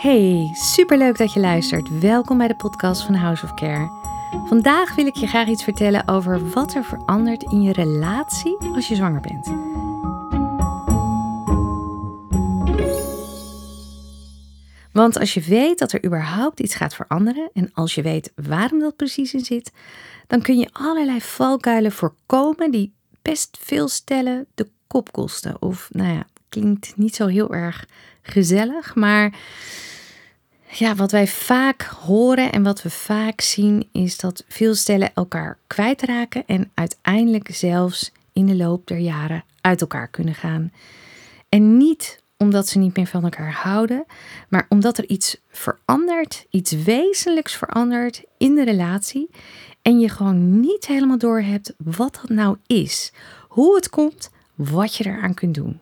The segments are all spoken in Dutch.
Hey, superleuk dat je luistert. Welkom bij de podcast van House of Care. Vandaag wil ik je graag iets vertellen over wat er verandert in je relatie als je zwanger bent. Want als je weet dat er überhaupt iets gaat veranderen en als je weet waarom dat precies in zit, dan kun je allerlei valkuilen voorkomen die best veel stellen de kop kosten. Of nou ja, klinkt niet zo heel erg gezellig, maar ja, wat wij vaak horen en wat we vaak zien is dat veel stellen elkaar kwijtraken en uiteindelijk zelfs in de loop der jaren uit elkaar kunnen gaan. En niet omdat ze niet meer van elkaar houden, maar omdat er iets verandert, iets wezenlijks verandert in de relatie en je gewoon niet helemaal door hebt wat dat nou is, hoe het komt, wat je eraan kunt doen.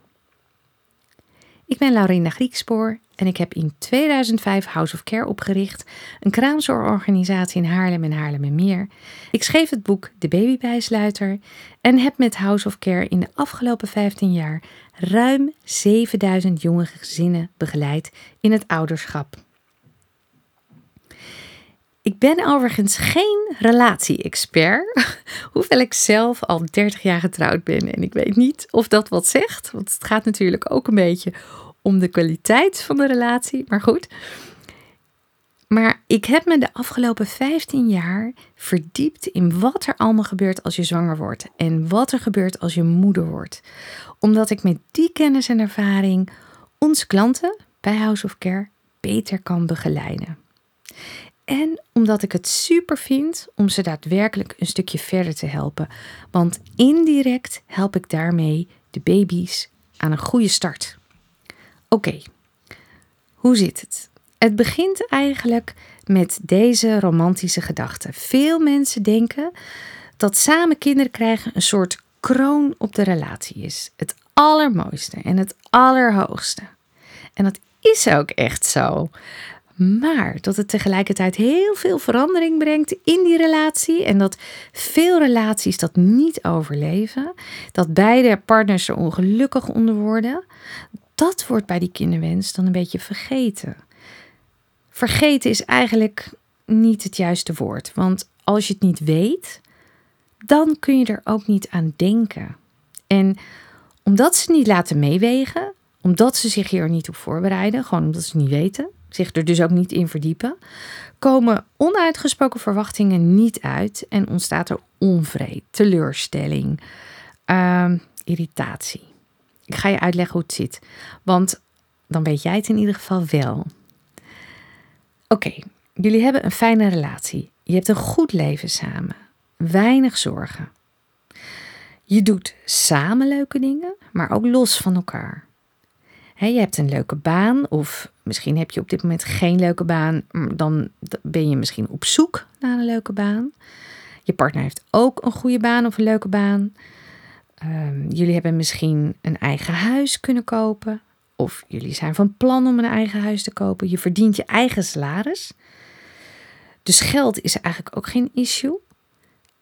Ik ben Laurina Griekspoor en ik heb in 2005 House of Care opgericht, een kraamzorgorganisatie in Haarlem en Haarlem en Meer. Ik schreef het boek De Babybijsluiter en heb met House of Care in de afgelopen 15 jaar ruim 7000 jonge gezinnen begeleid in het ouderschap. Ik ben overigens geen relatie-expert, hoewel ik zelf al 30 jaar getrouwd ben. En ik weet niet of dat wat zegt, want het gaat natuurlijk ook een beetje om de kwaliteit van de relatie. Maar goed. Maar ik heb me de afgelopen 15 jaar verdiept in wat er allemaal gebeurt als je zwanger wordt en wat er gebeurt als je moeder wordt. Omdat ik met die kennis en ervaring onze klanten bij House of Care beter kan begeleiden. En omdat ik het super vind om ze daadwerkelijk een stukje verder te helpen. Want indirect help ik daarmee de baby's aan een goede start. Oké, hoe zit het? Het begint eigenlijk met deze romantische gedachte. Veel mensen denken dat samen kinderen krijgen een soort kroon op de relatie is. Het allermooiste en het allerhoogste. En dat is ook echt zo. Maar dat het tegelijkertijd heel veel verandering brengt in die relatie. En dat veel relaties dat niet overleven. Dat beide partners er ongelukkig onder worden. Dat wordt bij die kinderwens dan een beetje vergeten. Vergeten is eigenlijk niet het juiste woord. Want als je het niet weet, dan kun je er ook niet aan denken. En omdat ze niet laten meewegen, omdat ze zich hier niet op voorbereiden, gewoon omdat ze niet weten, zich er dus ook niet in verdiepen, komen onuitgesproken verwachtingen niet uit en ontstaat er onvrede, teleurstelling, uh, irritatie. Ik ga je uitleggen hoe het zit, want dan weet jij het in ieder geval wel. Oké, jullie hebben een fijne relatie. Je hebt een goed leven samen. Weinig zorgen. Je doet samen leuke dingen, maar ook los van elkaar je hebt een leuke baan of misschien heb je op dit moment geen leuke baan, dan ben je misschien op zoek naar een leuke baan. Je partner heeft ook een goede baan of een leuke baan. Ehm, jullie hebben misschien een eigen huis kunnen kopen. Of jullie zijn van plan om een eigen huis te kopen. Je verdient je eigen salaris. Dus geld is eigenlijk ook geen issue.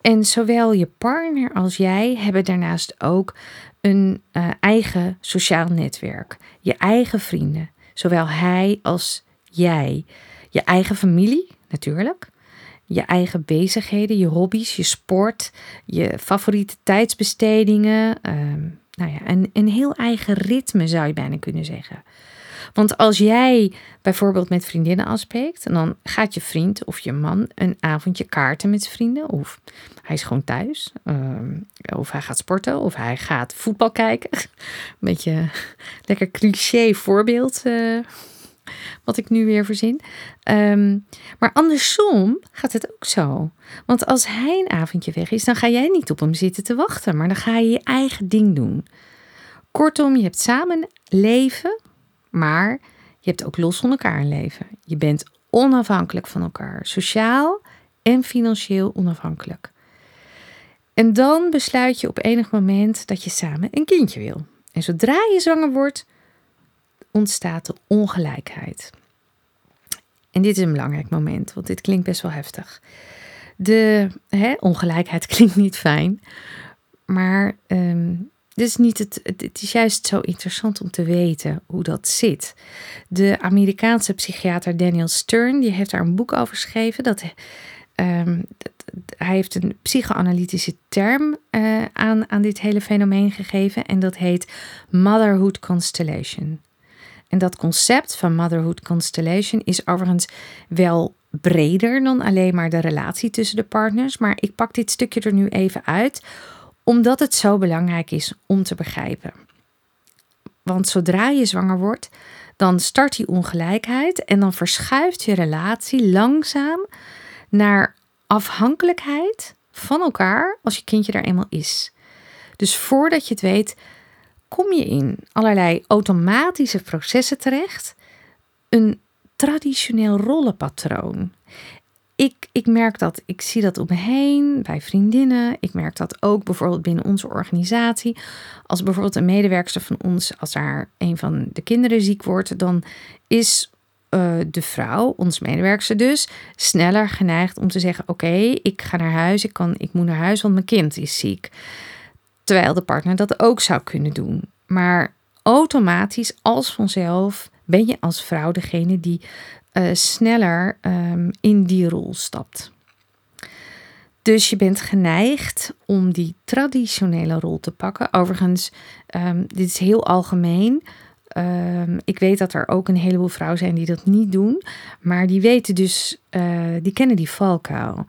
En zowel je partner als jij hebben daarnaast ook een uh, eigen sociaal netwerk, je eigen vrienden, zowel hij als jij, je eigen familie natuurlijk, je eigen bezigheden, je hobby's, je sport, je favoriete tijdsbestedingen, uh, nou ja, een, een heel eigen ritme zou je bijna kunnen zeggen. Want als jij bijvoorbeeld met vriendinnen afspreekt, en dan gaat je vriend of je man een avondje kaarten met vrienden, of hij is gewoon thuis, ehm, of hij gaat sporten, of hij gaat voetbal kijken. Een beetje lekker cliché voorbeeld. Uh, wat ik nu weer verzin. Um, maar andersom gaat het ook zo. Want als hij een avondje weg is, dan ga jij niet op hem zitten te wachten, maar dan ga je je eigen ding doen. Kortom, je hebt samen leven, maar je hebt ook los van elkaar een leven. Je bent onafhankelijk van elkaar, sociaal en financieel onafhankelijk. En dan besluit je op enig moment dat je samen een kindje wil. En zodra je zwanger wordt, ontstaat de ongelijkheid. En dit is een belangrijk moment, want dit klinkt best wel heftig. De hè, ongelijkheid klinkt niet fijn, maar ehm, dus niet het, het is juist zo interessant om te weten hoe dat zit. De Amerikaanse psychiater Daniel Stern die heeft daar een boek over geschreven. Dat, um, hij heeft een psychoanalytische term uh, aan, aan dit hele fenomeen gegeven en dat heet Motherhood Constellation. En dat concept van Motherhood Constellation is overigens wel breder dan alleen maar de relatie tussen de partners. Maar ik pak dit stukje er nu even uit, omdat het zo belangrijk is om te begrijpen. Want zodra je zwanger wordt, dan start die ongelijkheid en dan verschuift je relatie langzaam naar afhankelijkheid van elkaar als je kindje er eenmaal is. Dus voordat je het weet, kom je in allerlei automatische processen terecht. Een traditioneel rollenpatroon. Ik, ik merk dat, ik zie dat om me heen bij vriendinnen. Ik merk dat ook bijvoorbeeld binnen onze organisatie. Als bijvoorbeeld een medewerkster van ons, als daar een van de kinderen ziek wordt, dan is uh, de vrouw, ons medewerkster dus, sneller geneigd om te zeggen: Oké, ik ga naar huis, ik, kan, ik moet naar huis, want mijn kind is ziek. Terwijl de partner dat ook zou kunnen doen. Maar automatisch, als vanzelf, ben je als vrouw degene die uh, sneller um, in die rol stapt. Dus je bent geneigd om die traditionele rol te pakken. Overigens, um, dit is heel algemeen. Um, ik weet dat er ook een heleboel vrouwen zijn die dat niet doen, maar die weten dus, uh, die kennen die valkuil.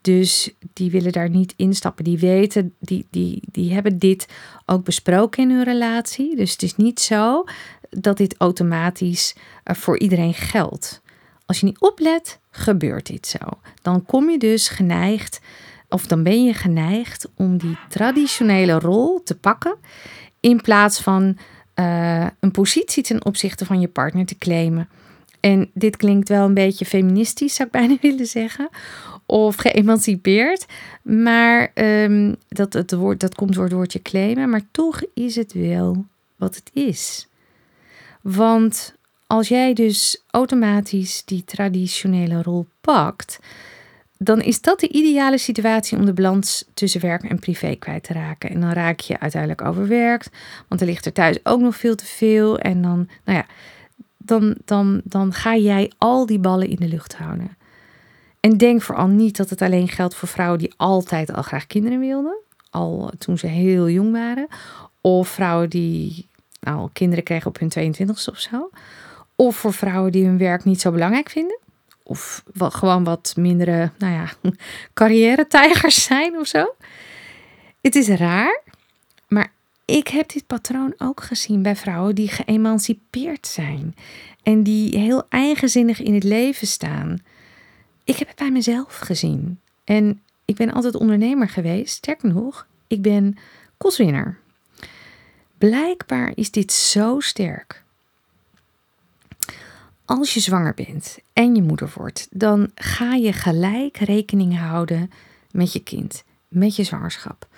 Dus die willen daar niet instappen. Die weten, die, die, die hebben dit ook besproken in hun relatie. Dus het is niet zo dat dit automatisch uh, voor iedereen geldt. Als je niet oplet, gebeurt dit zo. Dan kom je dus geneigd, of dan ben je geneigd om die traditionele rol te pakken. In plaats van uh, een positie ten opzichte van je partner te claimen. En dit klinkt wel een beetje feministisch, zou ik bijna willen zeggen. Of geëmancipeerd. Maar um, dat, het woord, dat komt door het woordje claimen. Maar toch is het wel wat het is. Want als jij dus automatisch die traditionele rol pakt, dan is dat de ideale situatie om de balans tussen werk en privé kwijt te raken. En dan raak je uiteindelijk overwerkt, want er ligt er thuis ook nog veel te veel. En dan, nou ja, dan, dan, dan ga jij al die ballen in de lucht houden. En denk vooral niet dat het alleen geldt voor vrouwen die altijd al graag kinderen wilden, al toen ze heel jong waren. Of vrouwen die al kinderen kregen op hun 22ste of zo. Of voor vrouwen die hun werk niet zo belangrijk vinden. Of wel gewoon wat mindere, nou ja, carrière-tijgers zijn of zo. Het is raar, maar ik heb dit patroon ook gezien bij vrouwen die geëmancipeerd zijn. En die heel eigenzinnig in het leven staan. Ik heb het bij mezelf gezien. En ik ben altijd ondernemer geweest. Sterker nog, ik ben kostwinner. Blijkbaar is dit zo sterk als je zwanger bent en je moeder wordt, dan ga je gelijk rekening houden met je kind, met je zwangerschap.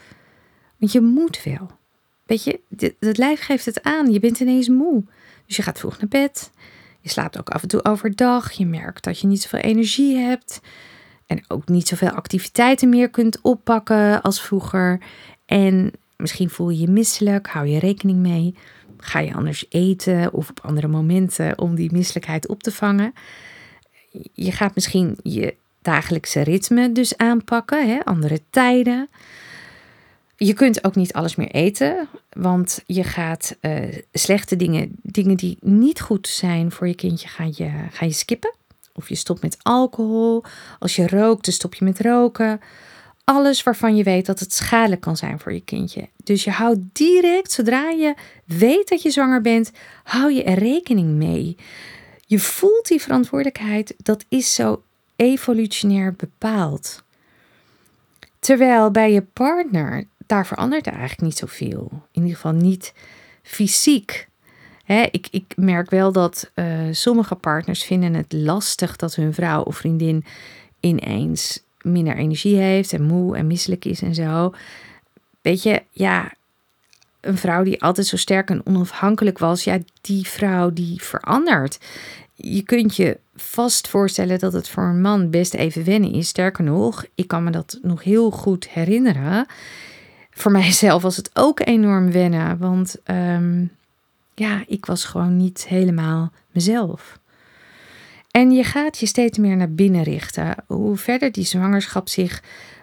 Want je moet wel. Weet je, het lijf geeft het aan. Je bent ineens moe. Dus je gaat vroeg naar bed. Je slaapt ook af en toe overdag. Je merkt dat je niet zoveel energie hebt. En ook niet zoveel activiteiten meer kunt oppakken als vroeger. En misschien voel je je misselijk. Hou je rekening mee. Ga je anders eten of op andere momenten om die misselijkheid op te vangen? Je gaat misschien je dagelijkse ritme dus aanpakken, hè? andere tijden. Je kunt ook niet alles meer eten, want je gaat uh, slechte dingen, dingen die niet goed zijn voor je kindje, ga je, ga je skippen. Of je stopt met alcohol. Als je rookt, dan stop je met roken alles waarvan je weet dat het schadelijk kan zijn voor je kindje. Dus je houdt direct, zodra je weet dat je zwanger bent, hou je er rekening mee. Je voelt die verantwoordelijkheid, dat is zo evolutionair bepaald. Terwijl bij je partner, daar verandert er eigenlijk niet zoveel. In ieder geval niet fysiek. ik, ik, merk wel dat uh, sommige partners vinden het lastig dat hun vrouw of vriendin ineens minder energie heeft en moe en misselijk is en zo. Weet je, ja, een vrouw die altijd zo sterk en onafhankelijk was, ja, die vrouw die verandert. Je kunt je vast voorstellen dat het voor een man best even wennen is. Sterker nog, ik kan me dat nog heel goed herinneren. voor mijzelf was het ook enorm wennen, want ehm, ja, ik was gewoon niet helemaal mezelf. En je gaat je steeds meer naar binnen richten. Hoe verder die zwangerschap zich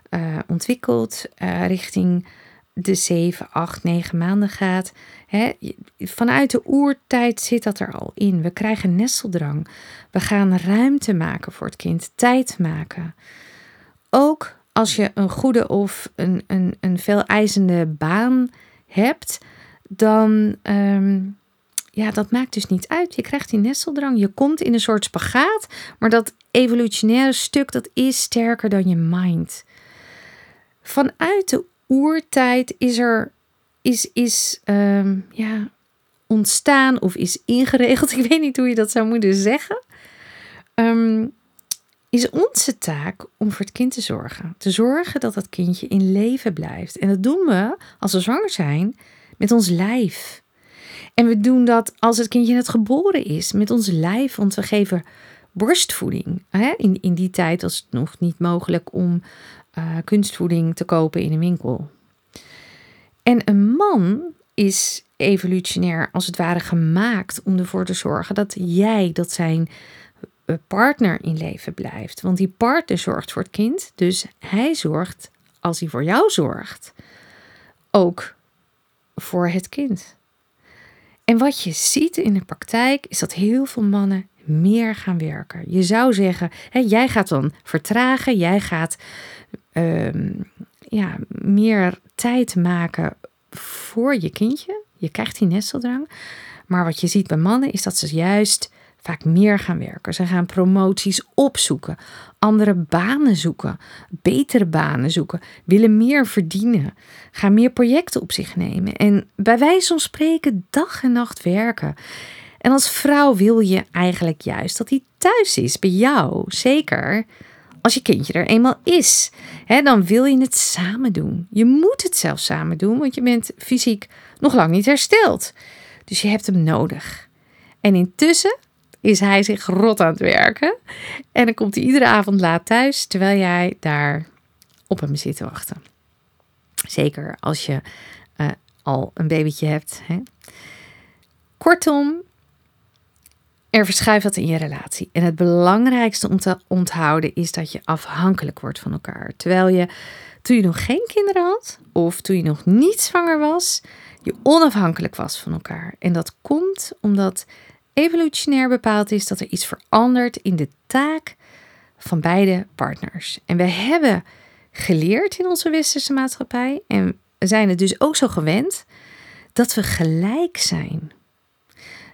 uh, ontwikkelt uh, richting de 7, 8, 9 maanden gaat. Hè, vanuit de oertijd zit dat er al in. We krijgen nesteldrang. We gaan ruimte maken voor het kind, tijd maken. Ook als je een goede of een, een, een veel eisende baan hebt, dan um, ja, dat maakt dus niet uit. Je krijgt die nesteldrang. Je komt in een soort spagaat. Maar dat evolutionaire stuk, dat is sterker dan je mind. Vanuit de oertijd is er is, is um, ja, ontstaan of is ingeregeld. Ik weet niet hoe je dat zou moeten zeggen. Um, is onze taak om voor het kind te zorgen. Te zorgen dat dat kindje in leven blijft. En dat doen we als we zwanger zijn met ons lijf. En we doen dat als het kindje net geboren is met ons lijf, want we geven borstvoeding. In, in die tijd was het nog niet mogelijk om uh, kunstvoeding te kopen in een winkel. En een man is evolutionair als het ware gemaakt om ervoor te zorgen dat jij, dat zijn eh, partner in leven blijft. Want die partner zorgt voor het kind, dus hij zorgt, als hij voor jou zorgt, ook voor het kind. En wat je ziet in de praktijk is dat heel veel mannen meer gaan werken. Je zou zeggen, hè, jij gaat dan vertragen, jij gaat ehm, ja, meer tijd maken voor je kindje. Je krijgt die nesteldrang. Maar wat je ziet bij mannen is dat ze juist vaak meer gaan werken. Ze gaan promoties opzoeken, andere banen zoeken, betere banen zoeken, willen meer verdienen, gaan meer projecten op zich nemen en bij wijze van spreken dag en nacht werken. En als vrouw wil je eigenlijk juist dat hij thuis is bij jou, zeker als je kindje er eenmaal is. dan wil je het samen doen. Je moet het zelf samen doen, want je bent fysiek nog lang niet hersteld. Dus je hebt hem nodig. En intussen is hij zich rot aan het werken. En dan komt hij iedere avond laat thuis, terwijl jij daar op hem zit te wachten. Zeker als je uh, al een babytje hebt. Hè? Kortom, er verschuift wat in je relatie. En het belangrijkste om te onthouden is dat je afhankelijk wordt van elkaar. Terwijl je toen je nog geen kinderen had of toen je nog niet zwanger was, je onafhankelijk was van elkaar. En dat komt omdat evolutionair bepaald is dat er iets verandert in de taak van beide partners. En we hebben geleerd in onze westerse maatschappij en zijn het dus ook zo gewend dat we gelijk zijn.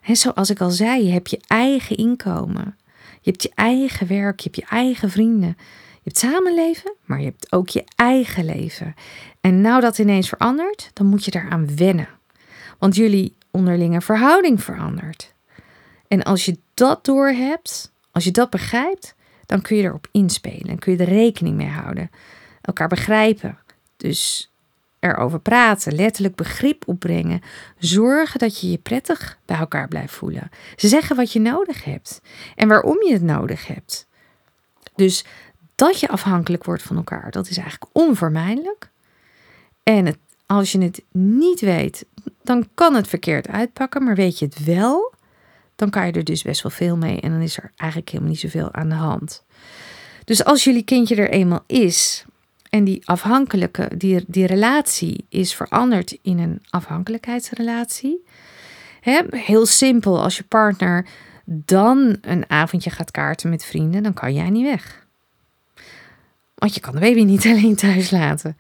En zoals ik al zei, je hebt je eigen inkomen. Je hebt je eigen werk, je hebt je eigen vrienden. Je hebt samenleven, maar je hebt ook je eigen leven. En nou dat ineens verandert, dan moet je daaraan wennen. Want jullie onderlinge verhouding verandert. En als je dat doorhebt, als je dat begrijpt, dan kun je erop inspelen en kun je er rekening mee houden. Elkaar begrijpen. Dus erover praten, letterlijk begrip opbrengen. Zorgen dat je je prettig bij elkaar blijft voelen. Ze zeggen wat je nodig hebt en waarom je het nodig hebt. Dus dat je afhankelijk wordt van elkaar, dat is eigenlijk onvermijdelijk. En het, als je het niet weet, dan kan het verkeerd uitpakken, maar weet je het wel, dan kan je er dus best wel veel mee en dan is er eigenlijk helemaal niet zoveel aan de hand. Dus als jullie kindje er eenmaal is en die afhankelijke, die, die relatie is veranderd in een afhankelijkheidsrelatie. Heel simpel, als je partner dan een avondje gaat kaarten met vrienden, dan kan jij niet weg. Want je kan de baby niet alleen thuis laten.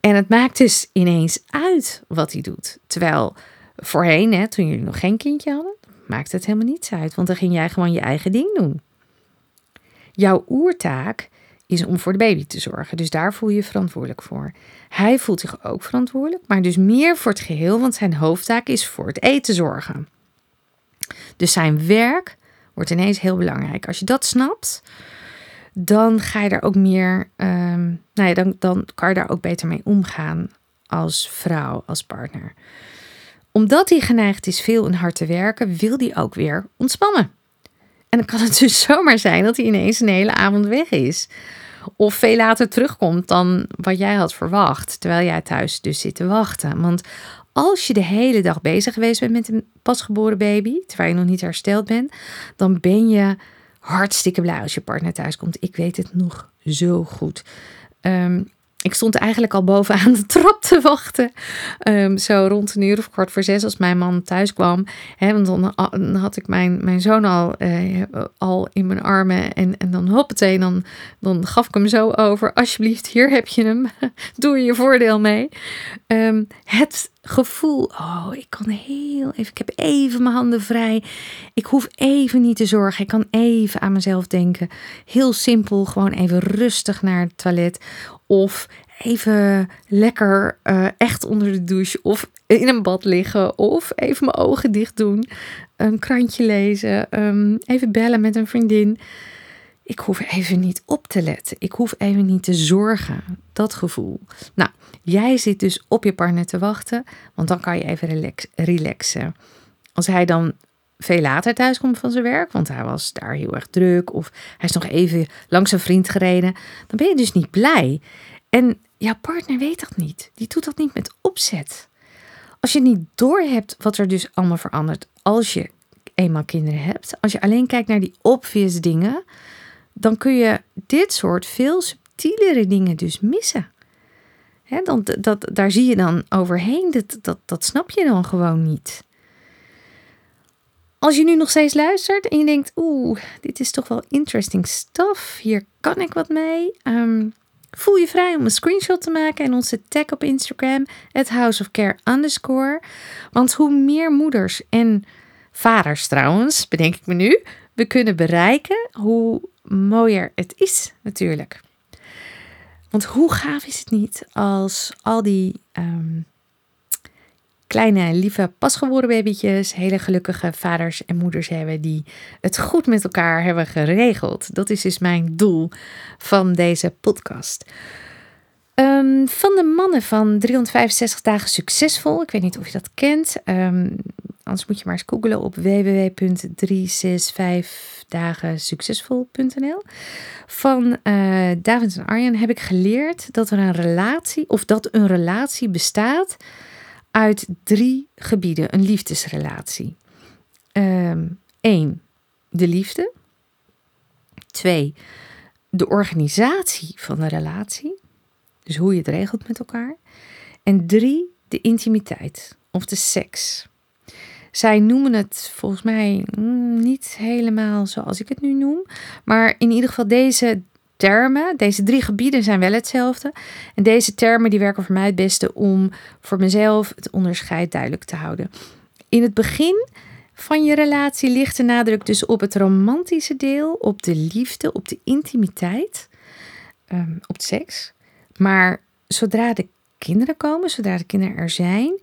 En het maakt dus ineens uit wat hij doet. Terwijl voorheen, hè, toen jullie nog geen kindje hadden, maakt het helemaal niets uit, want dan ging jij gewoon je eigen ding doen. Jouw oertaak is om voor de baby te zorgen, dus daar voel je je verantwoordelijk voor. Hij voelt zich ook verantwoordelijk, maar dus meer voor het geheel, want zijn hoofdtaak is voor het eten zorgen. Dus zijn werk wordt ineens heel belangrijk. Als je dat snapt, dan ga je daar ook meer, um, nou ja, dan, dan kan je daar ook beter mee omgaan als vrouw, als partner omdat hij geneigd is veel en hard te werken, wil hij ook weer ontspannen. En dan kan het dus zomaar zijn dat hij ineens een hele avond weg is. Of veel later terugkomt dan wat jij had verwacht. Terwijl jij thuis dus zit te wachten. Want als je de hele dag bezig geweest bent met een pasgeboren baby, terwijl je nog niet hersteld bent, dan ben je hartstikke blij als je partner thuis komt. Ik weet het nog zo goed. Um, ik stond eigenlijk al bovenaan de trap te wachten. Ehm, zo rond een uur of kwart voor zes als mijn man thuis kwam. Want dan, had ik mijn, mijn zoon al, eh, al in mijn armen. En, en dan hoppatee, dan, dan gaf ik hem zo over. Alsjeblieft, hier heb je hem. Doe er je voordeel mee. Um, het gevoel, oh, ik kan heel even, ik heb even mijn handen vrij. Ik hoef even niet te zorgen. Ik kan even aan mezelf denken. Heel simpel, gewoon even rustig naar het toilet. Of even lekker uh, echt onder de douche of in een bad liggen of even mijn ogen dicht doen, een krantje lezen, um, even bellen met een vriendin. Ik hoef even niet op te letten. Ik hoef even niet te zorgen. Dat gevoel. Nou, jij zit dus op je partner te wachten, want dan kan je even relax, relaxen. Als hij dan veel later thuis komt van zijn werk, want hij was daar heel erg druk of hij is nog even langs zijn vriend gereden, dan ben je dus niet blij. En jouw partner weet dat niet. Die doet dat niet met opzet. Als je niet doorhebt wat er dus allemaal verandert als je eenmaal kinderen hebt, als je alleen kijkt naar die obvious dingen, dan kun je dit soort veel subtielere dingen dus missen. Dan, dat, daar zie je dan overheen, dat, dat snap je dan gewoon niet. Als je nu nog steeds luistert en je denkt, oeh, dit is toch wel interesting stuff, hier kan ik wat mee. Um, voel je vrij om een screenshot te maken en onze tag op Instagram, het House of Care underscore. Want hoe meer moeders en vaders trouwens, bedenk ik me nu, we kunnen bereiken, hoe mooier het is natuurlijk. Want hoe gaaf is het niet als al die um, kleine, lieve, pasgeboren babytjes hele gelukkige vaders en moeders hebben die het goed met elkaar hebben geregeld. Dat is dus mijn doel van deze podcast. Um, van de mannen van 365 dagen succesvol. Ik weet niet of je dat kent. Um, anders moet je maar eens googlen op www.365dagensuccesvol.nl. Van uh, David en Arjen heb ik geleerd dat er een relatie, of dat een relatie bestaat uit drie gebieden. Een liefdesrelatie. Ehm, de liefde. Twee, de organisatie van de relatie. Dus hoe je het regelt met elkaar. En drie, de intimiteit of de seks. Zij noemen het volgens mij mm, niet helemaal zoals ik het nu noem. Maar in ieder geval deze termen, deze drie gebieden zijn wel hetzelfde. En deze termen die werken voor mij het beste om voor mezelf het onderscheid duidelijk te houden. In het begin van je relatie ligt de nadruk dus op het romantische deel, op de liefde, op de intimiteit, um, op seks. Maar zodra de kinderen komen, zodra de kinderen er zijn,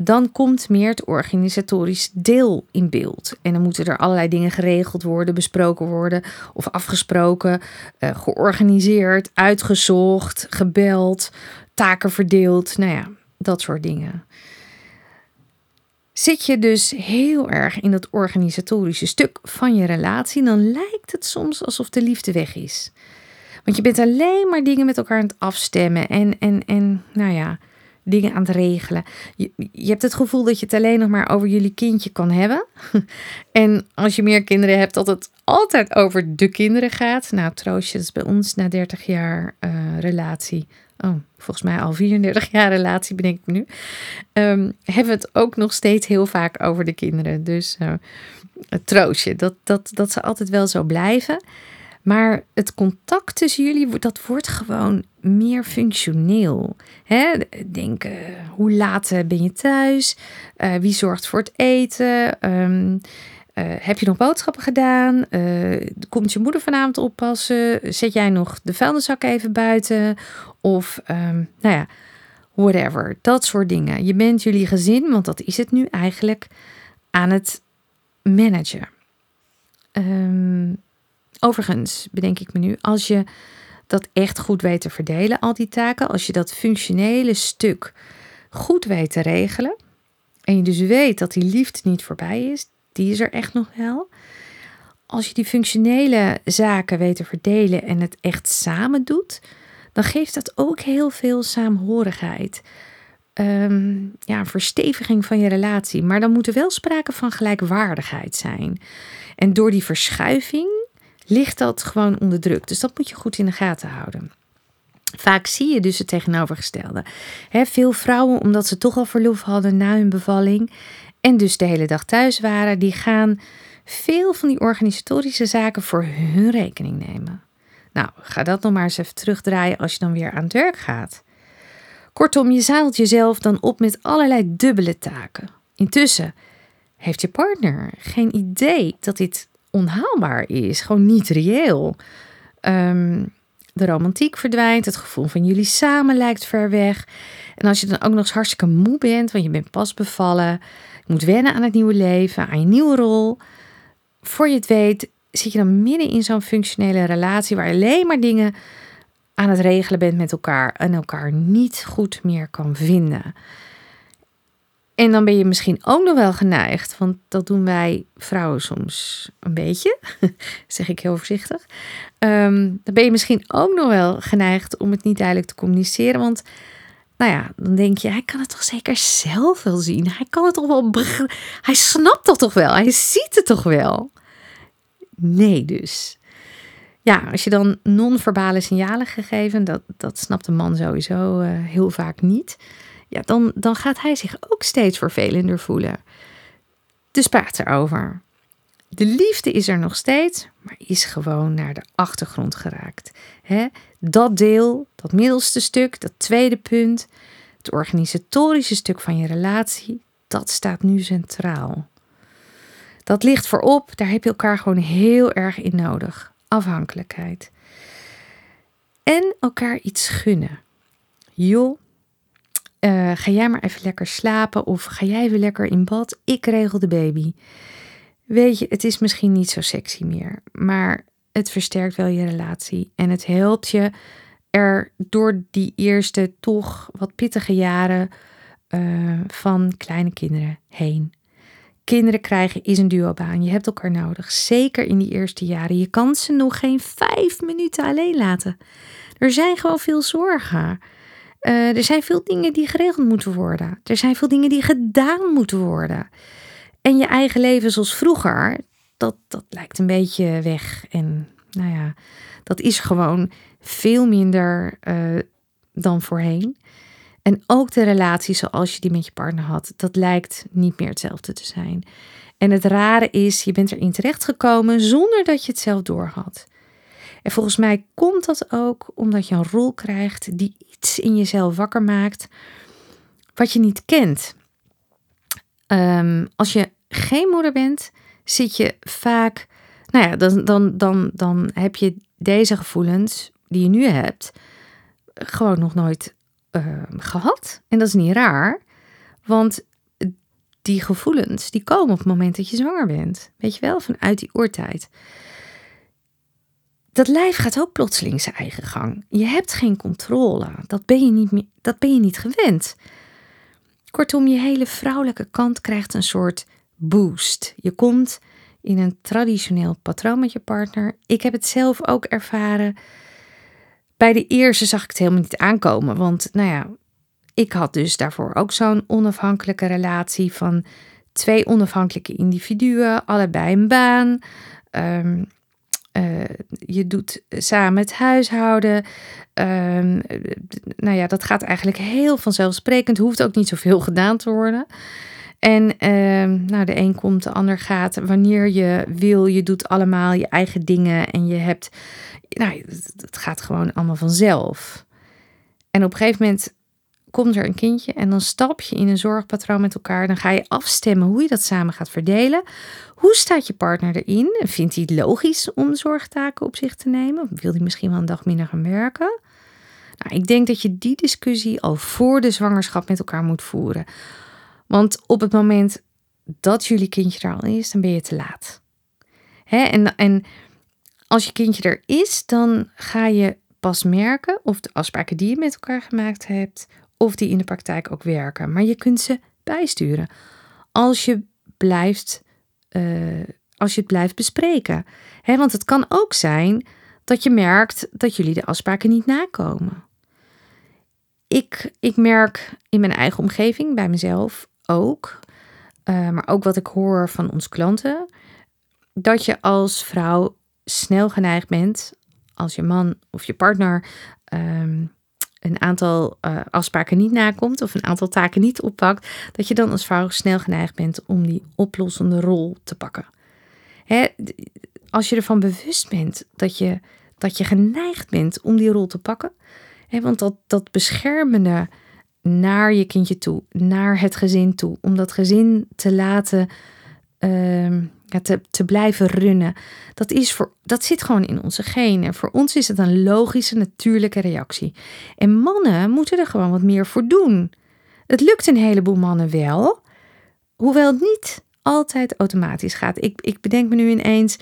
dan komt meer het organisatorisch deel in beeld. En dan moeten er allerlei dingen geregeld worden, besproken worden of afgesproken, uh, georganiseerd, uitgezocht, gebeld, taken verdeeld. Nou ja, dat soort dingen. Zit je dus heel erg in dat organisatorische stuk van je relatie, dan lijkt het soms alsof de liefde weg is. Want je bent alleen maar dingen met elkaar aan het afstemmen en, en, en nou ja, dingen aan het regelen. Je, je hebt het gevoel dat je het alleen nog maar over jullie kindje kan hebben. en als je meer kinderen hebt, dat het altijd over de kinderen gaat. Nou, troostje, is bij ons na 30 jaar uh, relatie. Oh, volgens mij al 34 jaar relatie ben ik nu. Um, hebben we het ook nog steeds heel vaak over de kinderen. Dus uh, dat, dat, dat ze altijd wel zo blijven. Maar het contact tussen jullie, dat wordt gewoon meer functioneel. Hè? Denk, uh, hoe laat eh, ben je thuis? Uh, wie zorgt voor het eten? Um, heb je nog boodschappen gedaan? komt je moeder vanavond oppassen? Zet jij nog de vuilniszak even buiten? Of, um, nou ja, whatever. Dat soort dingen. Je bent jullie gezin, want dat is het nu eigenlijk, aan het managen. Um, Overigens bedenk ik me nu, als je dat echt goed weet te verdelen, al die taken, als je dat functionele stuk goed weet te regelen, en je dus weet dat die liefde niet voorbij is, die is er echt nog wel. als je die functionele zaken weet te verdelen en het echt samen doet, dan geeft dat ook heel veel saamhorigheid. Ehm, ja, versteviging van je relatie. Maar dan moet er wel sprake van gelijkwaardigheid zijn. En door die verschuiving ligt dat gewoon onder druk. Dus dat moet je goed in de gaten houden. Vaak zie je dus het tegenovergestelde. veel vrouwen, omdat ze toch al verlof hadden na hun bevalling en dus de hele dag thuis waren, die gaan veel van die organisatorische zaken voor hun rekening nemen. Nou, ga dat nog maar eens even terugdraaien als je dan weer aan het werk gaat. Kortom, je zadelt jezelf dan op met allerlei dubbele taken. Intussen heeft je partner geen idee dat dit onhaalbaar is, gewoon niet reëel. Um, de romantiek verdwijnt, het gevoel van jullie samen lijkt ver weg. En als je dan ook nog eens hartstikke moe bent, want je bent pas bevallen, je moet wennen aan het nieuwe leven, aan je nieuwe rol. Voor je het weet, zit je dan midden in zo'n functionele relatie waar je alleen maar dingen aan het regelen bent met elkaar en elkaar niet goed meer kan vinden. En dan ben je misschien ook nog wel geneigd, want dat doen wij vrouwen soms een beetje, zeg ik heel voorzichtig. Um, dan ben je misschien ook nog wel geneigd om het niet duidelijk te communiceren, want nou ja, dan denk je, hij kan het toch zeker zelf wel zien. Hij kan het toch wel, hij snapt dat toch wel, hij ziet het toch wel. Nee dus. Ja, als je dan non-verbale signalen gegeven, dat, dat snapt een man sowieso uh, heel vaak niet ja, dan, dan gaat hij zich ook steeds vervelender voelen. Dus praat erover. De liefde is er nog steeds, maar is gewoon naar de achtergrond geraakt. Dat deel, dat middelste stuk, dat tweede punt, het organisatorische stuk van je relatie, dat staat nu centraal. Dat ligt voorop, daar heb je elkaar gewoon heel erg in nodig. Afhankelijkheid. En elkaar iets gunnen. Joh, uh, ga jij maar even lekker slapen of ga jij even lekker in bad? Ik regel de baby. Weet je, het is misschien niet zo sexy meer, maar het versterkt wel je relatie en het helpt je er door die eerste toch wat pittige jaren uh, van kleine kinderen heen. Kinderen krijgen is een duobaan. Je hebt elkaar nodig. Zeker in die eerste jaren. Je kan ze nog geen vijf minuten alleen laten. Er zijn gewoon veel zorgen. Uh, er zijn veel dingen die geregeld moeten worden. Er zijn veel dingen die gedaan moeten worden. En je eigen leven zoals vroeger, dat, dat lijkt een beetje weg. En nou ja, dat is gewoon veel minder uh, dan voorheen. En ook de relatie zoals je die met je partner had, dat lijkt niet meer hetzelfde te zijn. En het rare is, je bent erin terechtgekomen zonder dat je het zelf doorhad. En volgens mij komt dat ook omdat je een rol krijgt die iets in jezelf wakker maakt wat je niet kent. Ehm, als je geen moeder bent, zit je vaak, nou ja, dan, dan, dan, dan heb je deze gevoelens die je nu hebt, gewoon nog nooit uh, gehad. En dat is niet raar, want die gevoelens die komen op het moment dat je zwanger bent. Weet je wel, vanuit die oortijd dat lijf gaat ook plotseling zijn eigen gang. Je hebt geen controle. Dat ben je niet, meer, dat ben je niet gewend. Kortom, je hele vrouwelijke kant krijgt een soort boost. Je komt in een traditioneel patroon met je partner. Ik heb het zelf ook ervaren. Bij de eerste zag ik het helemaal niet aankomen. Want, nou ja, ik had dus daarvoor ook zo'n onafhankelijke relatie van twee onafhankelijke individuen, allebei een baan. Um, uh, je doet samen het huishouden. Uh, nou ja, dat gaat eigenlijk heel vanzelfsprekend. Hoeft ook niet zoveel gedaan te worden. En uh, nou, de een komt, de ander gaat. Wanneer je wil, je doet allemaal je eigen dingen. En je hebt. Nou, het gaat gewoon allemaal vanzelf. En op een gegeven moment komt er een kindje en dan stap je in een zorgpatroon met elkaar. Dan ga je afstemmen hoe je dat samen gaat verdelen. Hoe staat je partner erin? Vindt hij het logisch om zorgtaken op zich te nemen? Of wil hij misschien wel een dag minder gaan werken? Nou, ik denk dat je die discussie al voor de zwangerschap met elkaar moet voeren. Want op het moment dat jullie kindje er al is, dan ben je te laat. Hè? En, en als je kindje er is, dan ga je pas merken of de afspraken die je met elkaar gemaakt hebt, of die in de praktijk ook werken. Maar je kunt ze bijsturen. Als je blijft uh, als je het blijft bespreken. Want het kan ook zijn dat je merkt dat jullie de afspraken niet nakomen. Ik, ik merk in mijn eigen omgeving, bij mezelf ook, uh, maar ook wat ik hoor van onze klanten, dat je als vrouw snel geneigd bent, als je man of je partner um, een aantal uh, afspraken niet nakomt of een aantal taken niet oppakt, dat je dan als vrouw snel geneigd bent om die oplossende rol te pakken. Hè, als je ervan bewust bent dat je, dat je geneigd bent om die rol te pakken, hè, want dat, dat beschermende naar je kindje toe, naar het gezin toe, om dat gezin te laten uh, te, blijven runnen. Dat, is voor, dat zit gewoon in onze genen. Voor ons is het een logische, natuurlijke reactie. En mannen moeten er gewoon wat meer voor doen. Het lukt een heleboel mannen wel, hoewel het niet altijd automatisch gaat. Ik, ik bedenk me nu ineens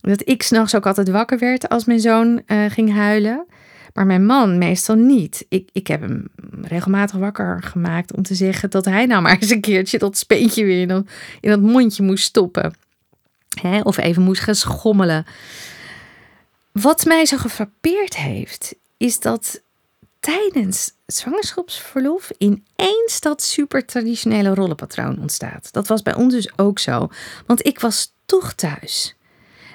dat ik s'nachts ook altijd wakker werd als mijn zoon uh, ging huilen. Maar mijn man meestal niet. Ik, ik heb hem regelmatig wakker gemaakt om te zeggen dat hij nou maar eens een keertje dat speentje weer in dat mondje moest stoppen. Hè? Of even moest gaan schommelen. Wat mij zo gefrappeerd heeft, is dat tijdens zwangerschapsverlof ineens dat super traditionele rollenpatroon ontstaat. Dat was bij ons dus ook zo, want ik was toch thuis.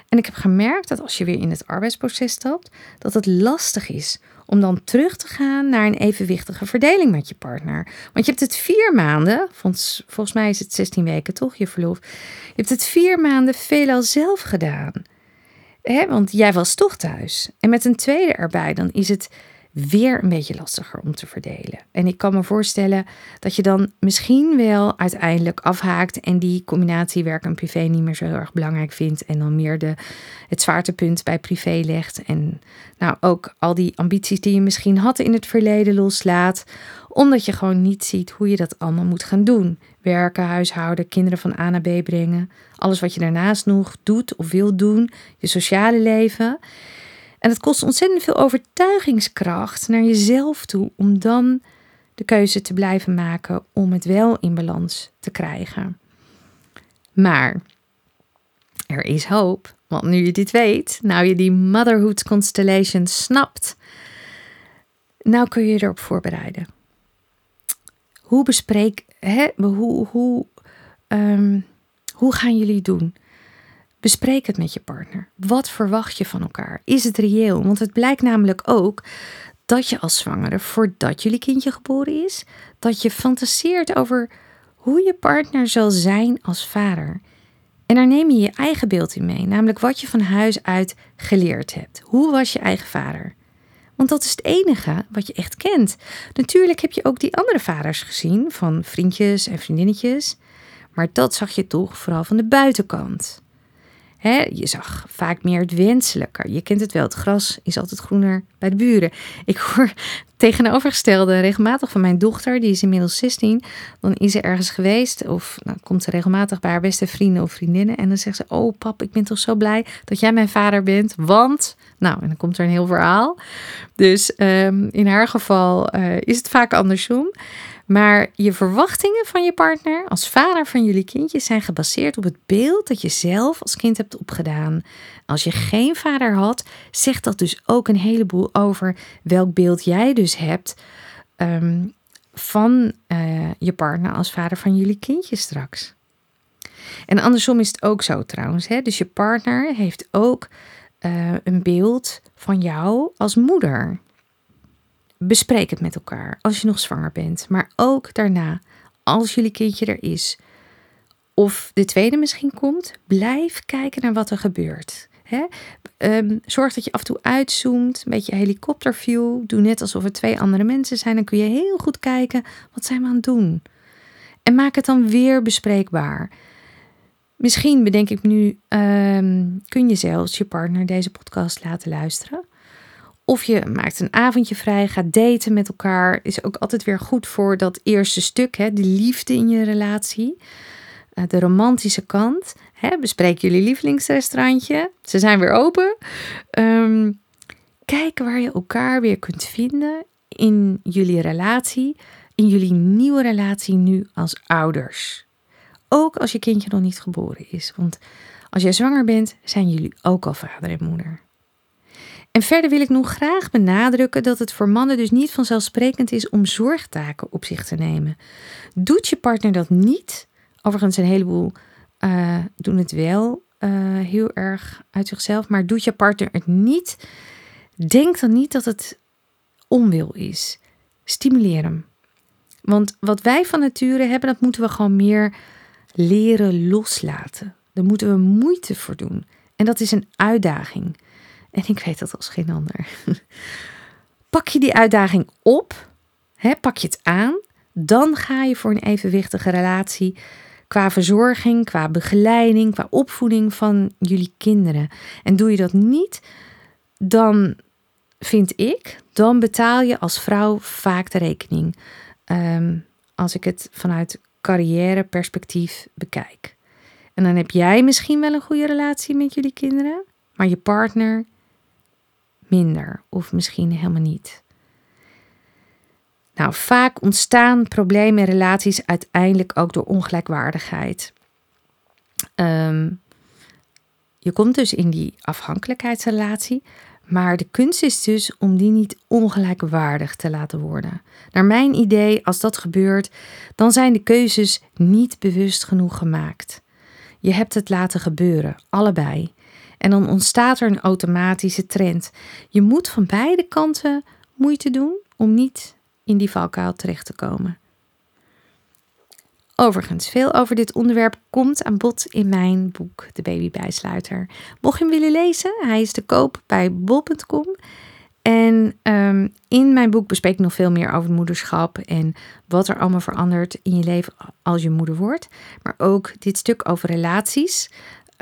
En ik heb gemerkt dat als je weer in het arbeidsproces stapt, dat het lastig is om dan terug te gaan naar een evenwichtige verdeling met je partner. Want je hebt het vier maanden, volgens mij is het 16 weken toch, je verlof. Je hebt het vier maanden veelal zelf gedaan. Want jij was toch thuis. En met een tweede erbij, dan is het weer een beetje lastiger om te verdelen. En ik kan me voorstellen dat je dan misschien wel uiteindelijk afhaakt en die combinatie werk en privé niet meer zo heel erg belangrijk vindt en dan meer de, het zwaartepunt bij privé legt en nou ook al die ambities die je misschien had in het verleden loslaat, omdat je gewoon niet ziet hoe je dat allemaal moet gaan doen. Werken, huishouden, kinderen van A naar B brengen, alles wat je daarnaast nog doet of wil doen, je sociale leven. En het kost ontzettend veel overtuigingskracht naar jezelf toe om dan de keuze te blijven maken om het wel in balans te krijgen. Maar er is hoop, want nu je dit weet, nou je die motherhood constellation snapt, nou kun je je erop voorbereiden. Hoe bespreek, hè, hoe, hoe, um, hoe gaan jullie doen? Bespreek het met je partner. Wat verwacht je van elkaar? Is het reëel? Want het blijkt namelijk ook dat je als zwangere, voordat jullie kindje geboren is, dat je fantaseert over hoe je partner zal zijn als vader. En daar neem je je eigen beeld in mee, namelijk wat je van huis uit geleerd hebt. Hoe was je eigen vader? Want dat is het enige wat je echt kent. Natuurlijk heb je ook die andere vaders gezien, van vriendjes en vriendinnetjes, maar dat zag je toch vooral van de buitenkant je zag vaak meer het wenselijke. Je kent het wel, het gras is altijd groener bij de buren. Ik hoor tegenovergestelde regelmatig van mijn dochter, die is inmiddels 16. Dan is ze ergens geweest of nou, komt ze regelmatig bij haar beste vrienden of vriendinnen. En dan zegt ze, oh pap, ik ben toch zo blij dat jij mijn vader bent, want... Nou, en dan komt er een heel verhaal. Dus um, in haar geval uh, is het vaak andersom. Maar je verwachtingen van je partner als vader van jullie kindjes zijn gebaseerd op het beeld dat je zelf als kind hebt opgedaan. Als je geen vader had, zegt dat dus ook een heleboel over welk beeld jij dus hebt um, van uh, je partner als vader van jullie kindjes straks. En andersom is het ook zo trouwens. Hè? Dus je partner heeft ook uh, een beeld van jou als moeder. Bespreek het met elkaar als je nog zwanger bent, maar ook daarna, als jullie kindje er is. Of de tweede misschien komt, blijf kijken naar wat er gebeurt. Hè? Um, zorg dat je af en toe uitzoomt, een beetje helikopterview. Doe net alsof er twee andere mensen zijn. Dan kun je heel goed kijken, wat zijn we aan het doen? En maak het dan weer bespreekbaar. Misschien bedenk ik nu, um, kun je zelfs je partner deze podcast laten luisteren. Of je maakt een avondje vrij, gaat daten met elkaar. Is ook altijd weer goed voor dat eerste stuk, hè, de liefde in je relatie. Uh, de romantische kant. Hè, bespreek jullie lievelingsrestaurantje. Ze zijn weer open. Um, kijk waar je elkaar weer kunt vinden in jullie relatie. In jullie nieuwe relatie nu als ouders. Ook als je kindje nog niet geboren is. Want Als jij zwanger bent, zijn jullie ook al vader en moeder. En verder wil ik nog graag benadrukken dat het voor mannen dus niet vanzelfsprekend is om zorgtaken op zich te nemen. Doet je partner dat niet, overigens een heleboel uh, doen het wel uh, heel erg uit zichzelf, maar doet je partner het niet, denk dan niet dat het onwil is. Stimuleer hem. Want wat wij van nature hebben, dat moeten we gewoon meer leren loslaten. Daar moeten we moeite voor doen. En dat is een uitdaging. En ik weet dat als geen ander. Pak je die uitdaging op, hè, pak je het aan, dan ga je voor een evenwichtige relatie qua verzorging, qua begeleiding, qua opvoeding van jullie kinderen. En doe je dat niet, dan vind ik, dan betaal je als vrouw vaak de rekening. Um, als ik het vanuit carrièreperspectief bekijk. En dan heb jij misschien wel een goede relatie met jullie kinderen, maar je partner minder of misschien helemaal niet. Nou, vaak ontstaan problemen in relaties uiteindelijk ook door ongelijkwaardigheid. Ehm, je komt dus in die afhankelijkheidsrelatie, maar de kunst is dus om die niet ongelijkwaardig te laten worden. Naar mijn idee, als dat gebeurt, dan zijn de keuzes niet bewust genoeg gemaakt. Je hebt het laten gebeuren, allebei. En dan ontstaat er een automatische trend. Je moet van beide kanten moeite doen om niet in die valkuil terecht te komen. Overigens, veel over dit onderwerp komt aan bod in mijn boek De Baby Bijsluiter. Mocht je hem willen lezen, hij is te koop bij bol.com. En um, in mijn boek bespreek ik nog veel meer over moederschap en wat er allemaal verandert in je leven als je moeder wordt. Maar ook dit stuk over relaties.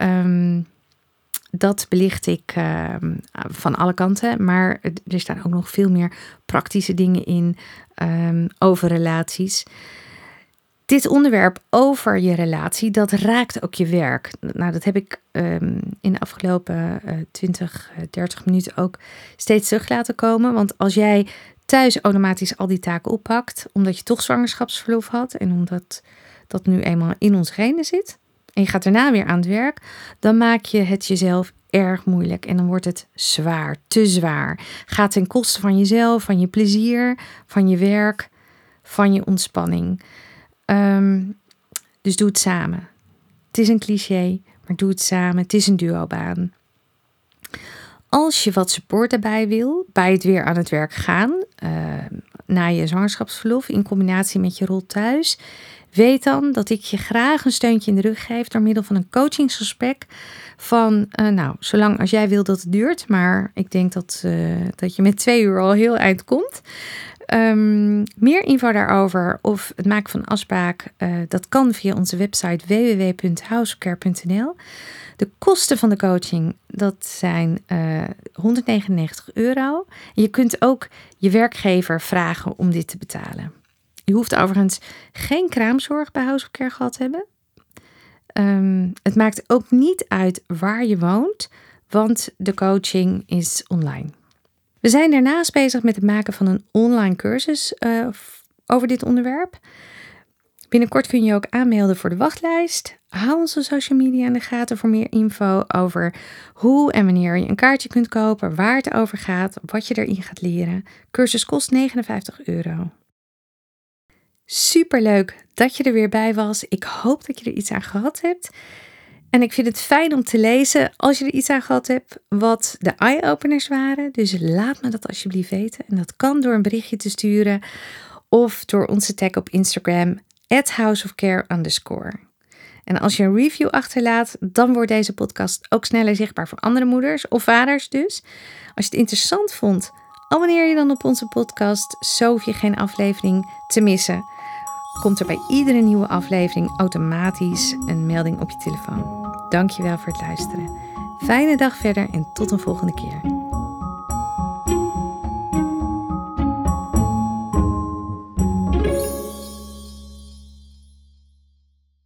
Um, dat belicht ik ehm, van alle kanten. Maar er staan ook nog veel meer praktische dingen in um, over relaties. Dit onderwerp over je relatie, dat raakt ook je werk. Nou, dat heb ik um, in de afgelopen uh, 20, 30 minuten ook steeds terug laten komen. Want als jij thuis automatisch al die taken oppakt, omdat je toch zwangerschapsverlof had en omdat dat nu eenmaal in ons genen zit, en je gaat daarna weer aan het werk, dan maak je het jezelf erg moeilijk en dan wordt het zwaar, te zwaar. Gaat ten koste van jezelf, van je plezier, van je werk, van je ontspanning. Ehm, dus doe het samen. Het is een cliché, maar doe het samen. Het is een duobaan. Als je wat support daarbij wil, bij het weer aan het werk gaan, uh, na je zwangerschapsverlof in combinatie met je rol thuis, Weet dan dat ik je graag een steuntje in de rug geef door middel van een coachingsgesprek. Van, uh, nou, zolang als jij wil dat het duurt, maar ik denk dat, uh, dat je met twee uur al heel eind komt. Um, meer info daarover of het maken van afspraak, uh, dat kan via onze website www.housecare.nl. De kosten van de coaching, dat zijn 199 euro. je kunt ook je werkgever vragen om dit te betalen. Je hoeft overigens geen kraamzorg bij House of Care gehad te hebben. Um, het maakt ook niet uit waar je woont, want de coaching is online. We zijn daarnaast bezig met het maken van een online cursus uh, over dit onderwerp. Binnenkort kun je ook aanmelden voor de wachtlijst. Hou onze social media in de gaten voor meer info over hoe en wanneer je een kaartje kunt kopen, waar het over gaat, wat je erin gaat leren. Cursus kost 59 euro. Super leuk dat je er weer bij was. Ik hoop dat je er iets aan gehad hebt. En ik vind het fijn om te lezen als je er iets aan gehad hebt wat de eye-openers waren. Dus laat me dat alsjeblieft weten. En dat kan door een berichtje te sturen of door onze tag op Instagram, houseofcare underscore. En als je een review achterlaat, dan wordt deze podcast ook sneller zichtbaar voor andere moeders of vaders dus. Als je het interessant vond, abonneer je dan op onze podcast, zo hoef je geen aflevering te missen komt er bij iedere nieuwe aflevering automatisch een melding op je telefoon. Dankjewel voor het luisteren. Fijne dag verder en tot een volgende keer.